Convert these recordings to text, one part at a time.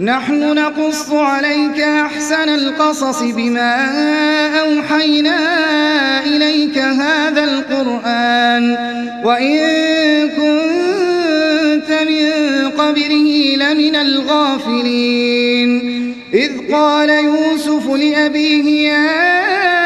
نحن نقص عليك أحسن القصص بما أوحينا إليك هذا القرآن. وإن كنت من قبره لمن الغافلين. إذ قال يوسف لأبيه يا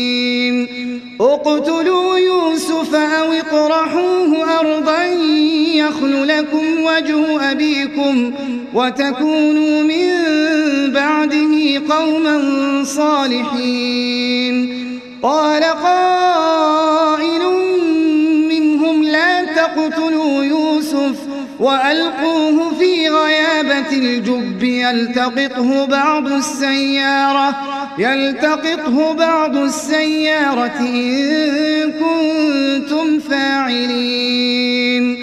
اقتلوا يوسف أو اطرحوه أرضا يخل لكم وجه أبيكم وتكونوا من بعده قوما صالحين. قال قائل منهم لا تقتلوا يوسف وألقوه في غيابة الجب يلتقطه بعض السيارة. يلتقطه بعض السيارة إن كنتم فاعلين.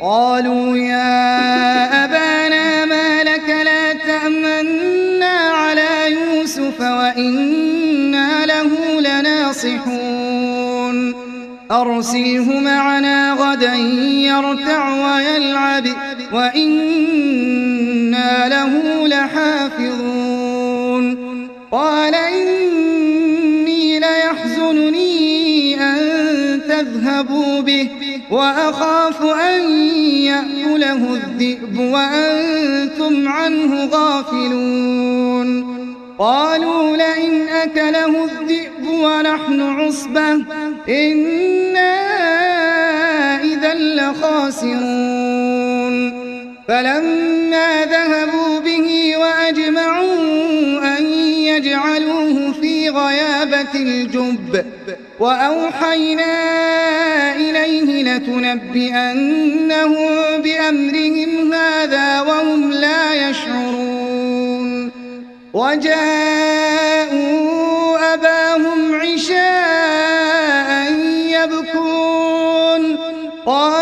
قالوا يا أبانا ما لك لا تأمنا على يوسف وإنا له لناصحون. أرسله معنا غدا يرتع ويلعب وإنا له لحافظون. قال إني ليحزنني أن تذهبوا به وأخاف أن يأكله الذئب وأنتم عنه غافلون. قالوا لئن أكله الذئب ونحن عصبة إنا إذا لخاسرون. فلما ذهبوا به وأجمعوا يجعلوه في غيابة الجب وأوحينا إليه لتنبئنهم بأمرهم هذا وهم لا يشعرون. وجاءوا أباهم عشاء يبكون. قالوا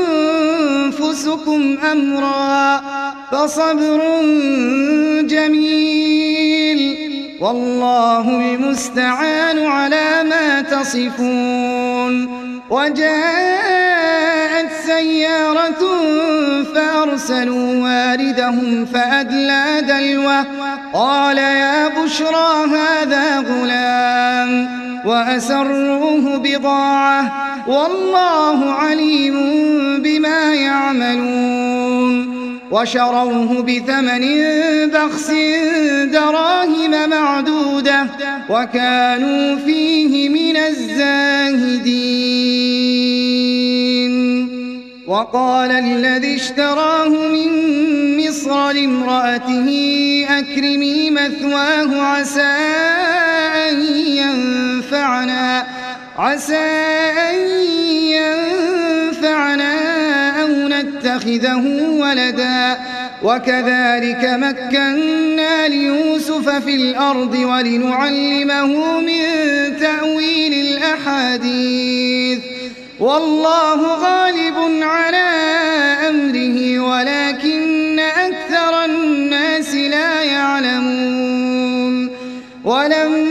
أمرا فصبر جميل والله المستعان على ما تصفون وجاءت سيارة فأرسلوا واردهم فأدلى دلوه قال يا بشرى هذا غلام وأسروه بضاعة والله عليم بما يعملون وشروه بثمن بخس دراهم معدودة وكانوا فيه من الزاهدين وقال الذي اشتراه من مصر لامرأته أكرمي مثواه عسى أن ينفعنا. عسى أن ينفعنا أو نتخذه ولدا. وكذلك مكنا ليوسف في الأرض ولنعلمه من تأويل الأحاديث. والله غالب على أمره ولكن أكثر الناس لا يعلمون. ولما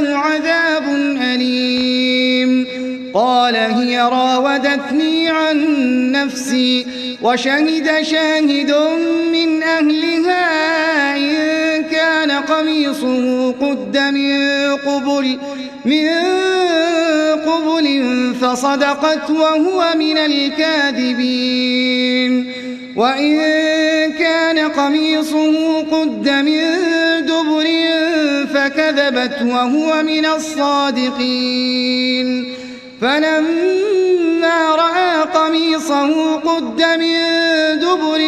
أو عذاب أليم. قال هي راودتني عن نفسي وشهد شاهد من أهلها إن كان قميصه قد من قبل من قبل فصدقت وهو من الكاذبين. وإن كان قميصه قد من دبر فكذبت وهو من الصادقين. فلما رأى قميصه قد من دبر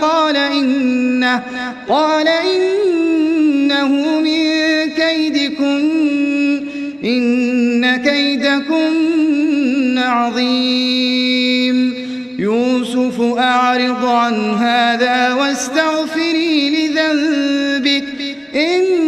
قال إنه قال إنه من كيدكن إن كيدكن عظيم. يوسف أعرض عن هذا واستغفري لذنبك إنك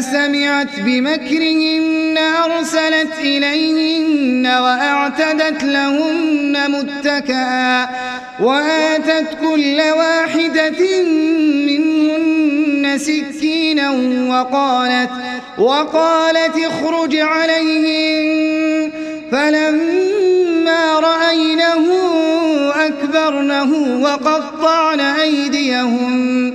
سمعت بمكرهن أرسلت إليهن وأعتدت لهن متكئا وآتت كل واحدة منهن سكينا وقالت وقالت اخرج عليهم فلما رأينه أكبرنه وقطعن أيديهم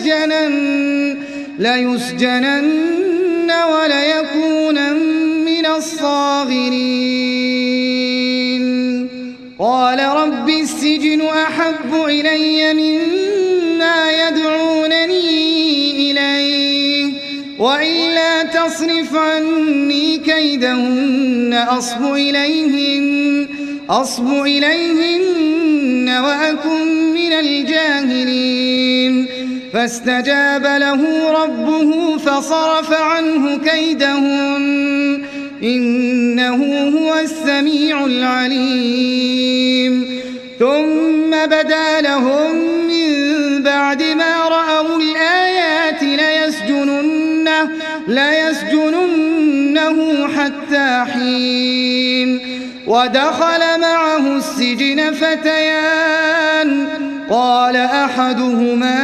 ليسجنن, ليسجنن وليكون من الصاغرين. قال رب السجن أحب إلي مما يدعونني إليه وإلا تصرف عني كيدهن أصب إليهن أصب إليهن وأكن من الجاهلين. فاستجاب له ربه فصرف عنه كيدهن إنه هو السميع العليم. ثم بدا لهم من بعد ما رأوا الآيات ليسجننه, ليسجننه حتى حين. ودخل معه السجن فتيان. قال أحدهما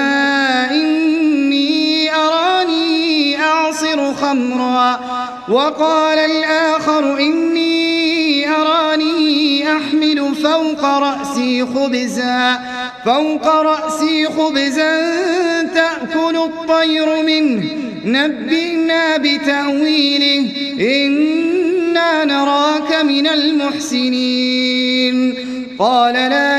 إني أراني أعصر خمرا وقال الآخر إني أراني أحمل فوق رأسي خبزا فوق رأسي خبزا تأكل الطير منه. نبئنا بتأويله. إنا نراك من المحسنين. قال لا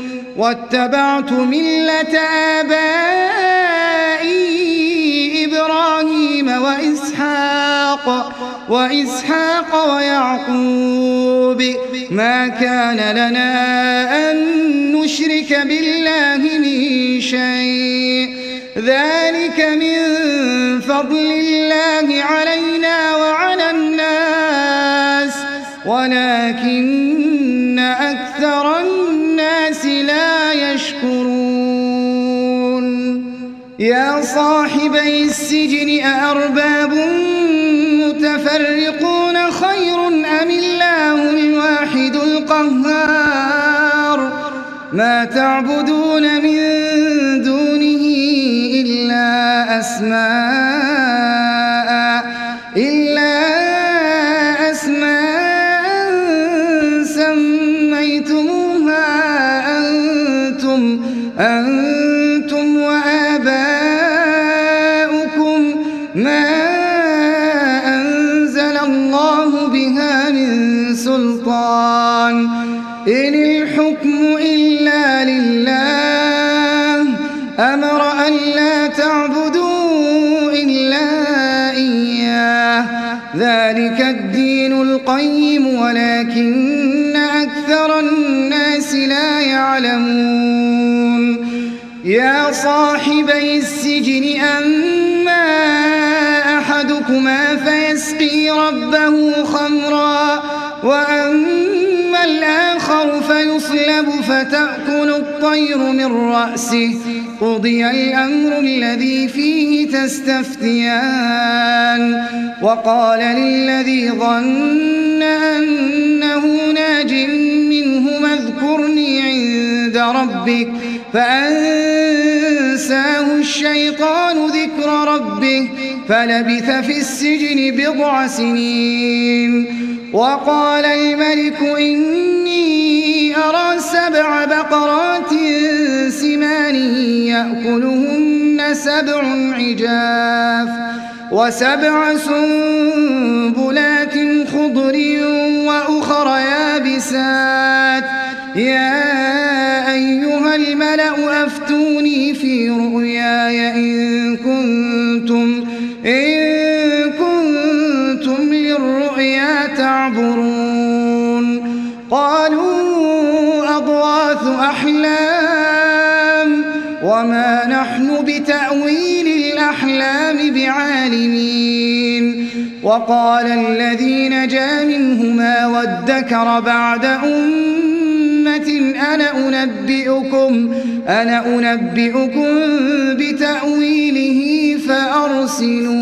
واتبعت ملة آبائي إبراهيم وإسحاق وإسحاق ويعقوب. ما كان لنا أن نشرك بالله من شيء. ذلك من فضل الله علينا وعلى الناس ولكن أكثر الناس لا يشكرون. يا صاحبي السجن أأرباب متفرقون خير أم الله الواحد القهار؟ ما تعبدون من دونه إلا أسماء القيم ولكن أكثر الناس لا يعلمون. يا صاحبي السجن أما أحدكما فيسقي ربه خمرا وأما الآخر فيصلب فتأكل الطير من رأسه. قضي الأمر الذي فيه تستفتيان. وقال للذي ظن أنه ناج منهما اذكرني عند ربك فأنساه الشيطان ذكر ربه فلبث في السجن بضع سنين وقال الملك إني أرى سبع بقرات سمان يأكلهن سبع عجاف وسبع سنبلات خضر وأخر يابسات. يا أيها الملأ أفتوني في رؤياي إن كنتم إن كنتم للرؤيا تعبرون. قالوا أضواث أحلام وما نحن بتأويل الأحلام بعالمين. وقال الذي نجا منهما وادكر بعد أمة أنا أنبئكم أنا أنبئكم بتأويله فأرسلون.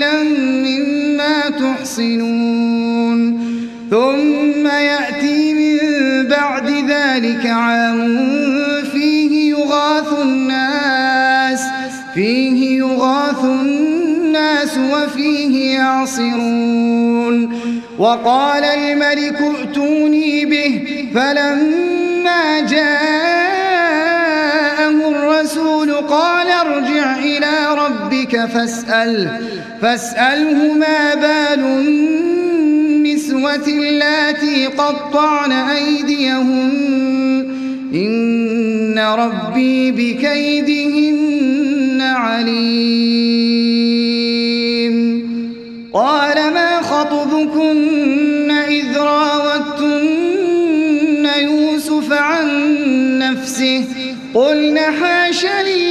مما تحصنون ثم يأتي من بعد ذلك عام فيه يغاث الناس فيه يغاث الناس وفيه يعصرون. وقال الملك ائتوني به فلما جاءه الرسول قال ارجع إلى ربك فاسأل فاسأله ما بال النسوة اللاتي قطعن أيديهن. إن ربي بكيدهن عليم. قال ما خطبكن إذ راوتن يوسف عن نفسه؟ قلنا حاش لله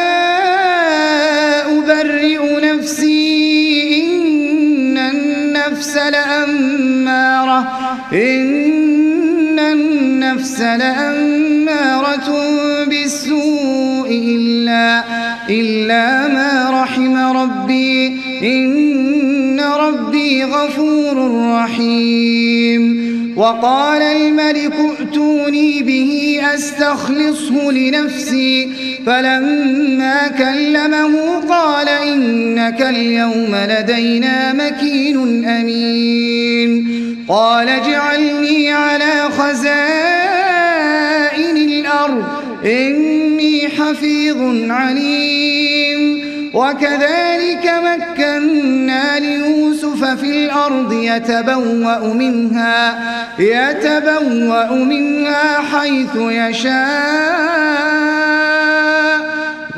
النفس لأمارة. إن النفس لأمارة بالسوء إلا, إلا ما رحم ربي. إن ربي غفور رحيم. وقال الملك ائتوني به أستخلصه لنفسي. فلما كلمه إنك اليوم لدينا مكين أمين. قال اجعلني على خزائن الأرض إني حفيظ عليم. وكذلك مكنا ليوسف في الأرض يتبوأ منها يتبوأ منها حيث يشاء.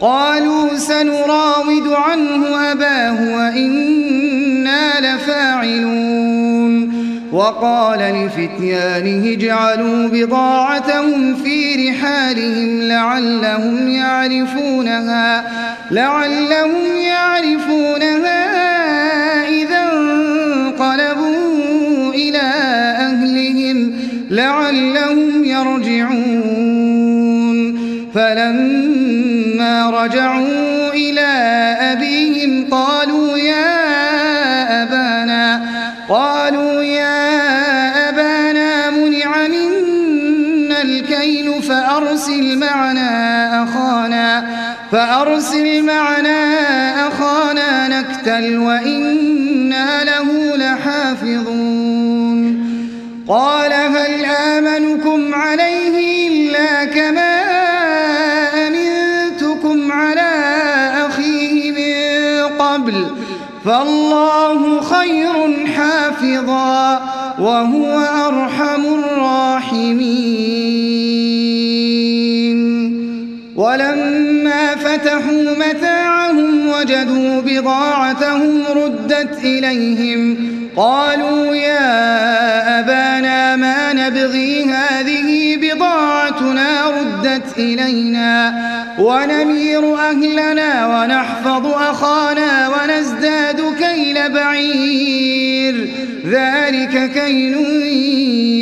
قالوا سنراود عنه أباه وإنا لفاعلون. وقال لفتيانه اجعلوا بضاعتهم في رحالهم لعلهم يعرفونها لعلهم يعرفونها إذا انقلبوا إلى أهلهم لعلهم يرجعون. فلما رجعوا إلى أبيهم قالوا يا أبانا قالوا يا أبانا منع منا الكيل فأرسل معنا أخانا فأرسل معنا أخانا نكتل وإنا له لحافظون. قال هل آمنكم عليه إلا كما فالله خير حافظا وهو أرحم الراحمين. ولما فتحوا متاعهم وجدوا بضاعتهم ردت إليهم قالوا يا أبانا ما نبغي هذه بضاعتنا ردت إلينا. ونمير أهلنا ونحفظ أخانا ونزداد كيل بعير. ذلك كيل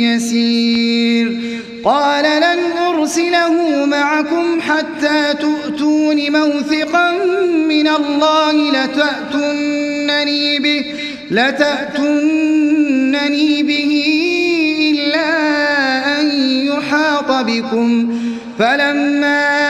يسير. قال لن أرسله معكم حتى تؤتون موثقا من الله لتأتنني به لتأتنني به إلا أن يحاط بكم. فلما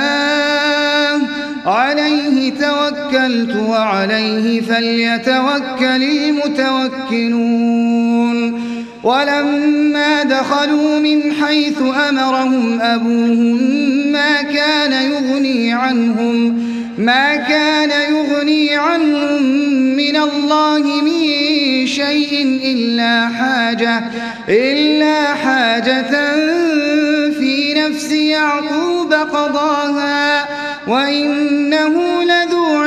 توكلت وعليه فليتوكل المتوكلون. ولما دخلوا من حيث أمرهم أبوهم ما كان يغني عنهم ما كان يغني عنهم من الله من شيء إلا حاجة إلا حاجة في نفس يعقوب قضاها وإنه لذو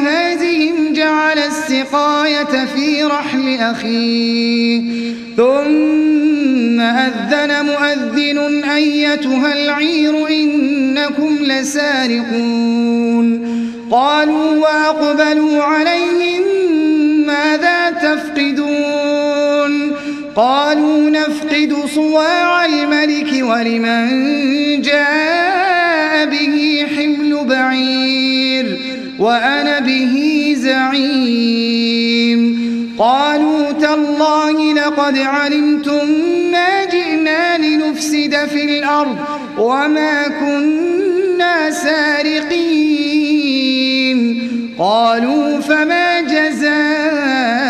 بجهازهم جعل السقاية في رحل أخيه. ثم أذن مؤذن أيتها العير إنكم لسارقون. قالوا وأقبلوا عليهم ماذا تفقدون؟ قالوا نفقد صواع الملك ولمن جاء به وأنا به زعيم. قالوا تالله لقد علمتم ما جئنا لنفسد في الأرض وما كنا سارقين. قالوا فما جزاؤه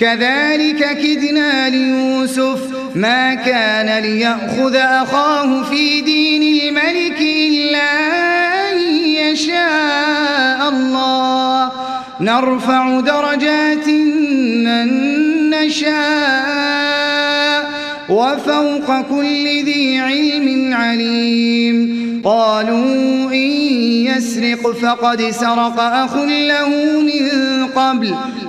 كذلك كدنا ليوسف ما كان ليأخذ أخاه في دين الملك إلا أن يشاء الله. نرفع درجات من نشاء وفوق كل ذي علم عليم. قالوا إن يسرق فقد سرق أخ له من قبل.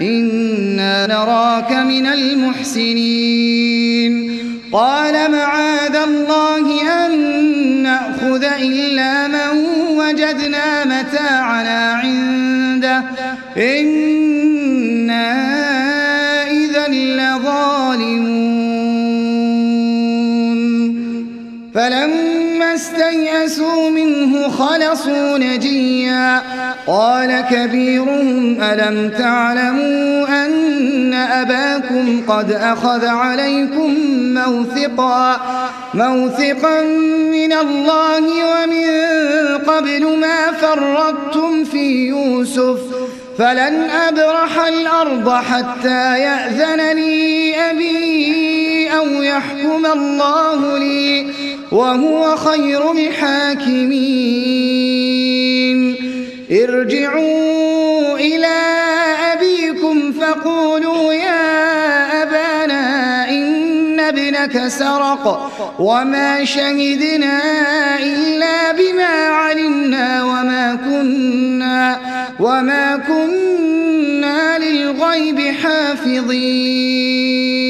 إنا نراك من المحسنين. قال معاذ الله أن نأخذ إلا من وجدنا متاعنا عنده. إنا إذا لظالمون. فلما استيئسوا منه خلصوا نجيا. قال كبيرهم ألم تعلموا أن أباكم قد أخذ عليكم موثقا؟ موثقا من الله ومن قبل ما فرطتم في يوسف. فلن أبرح الأرض حتى يأذن لي أبي أو يحكم الله لي. وهو خير الحاكمين. ارجعوا إلى أبيكم فقولوا يا أبانا إن ابنك سرق وما شهدنا إلا بما علمنا وما كنا وما كنا للغيب حافظين.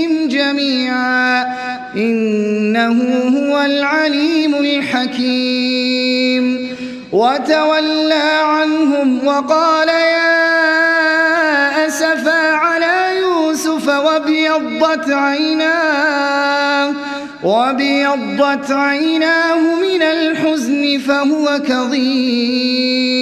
جميعا. إنه هو العليم الحكيم. وتولى عنهم وقال يا أسفا على يوسف وابيضت عيناه وابيضت عيناه من الحزن فهو كظيم.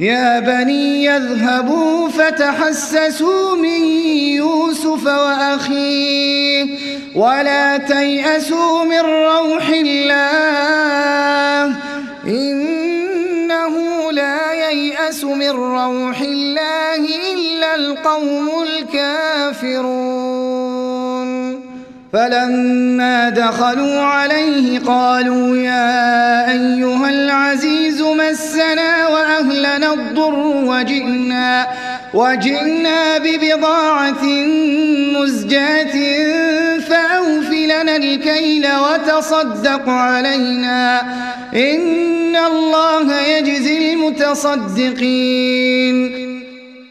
يا بني يذهبوا فتحسسوا من يوسف وأخيه ولا تيأسوا من روح الله إنه لا ييأس من روح الله إلا القوم الكافرون فلما دخلوا عليه قالوا يا أيها العزيز مسنا وأهلنا الضر وجئنا وجئنا ببضاعة مزجاة فأوف لنا الكيل وتصدق علينا. إن الله يجزي المتصدقين.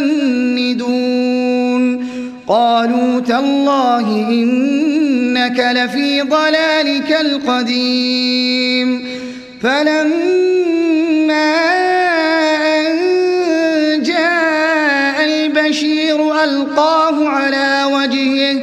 تفندون قالوا تالله إنك لفي ضلالك القديم. فلما أن جاء البشير ألقاه على وجهه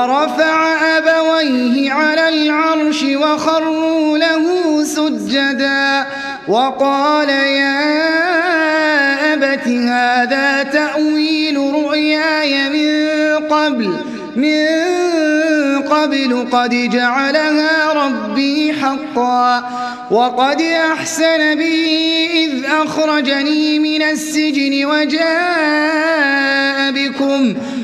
ورفع أبويه على العرش وخروا له سجدا وقال يا أبت هذا تأويل رؤياي من قبل من قبل قد جعلها ربي حقا وقد أحسن بي إذ أخرجني من السجن وجاء بكم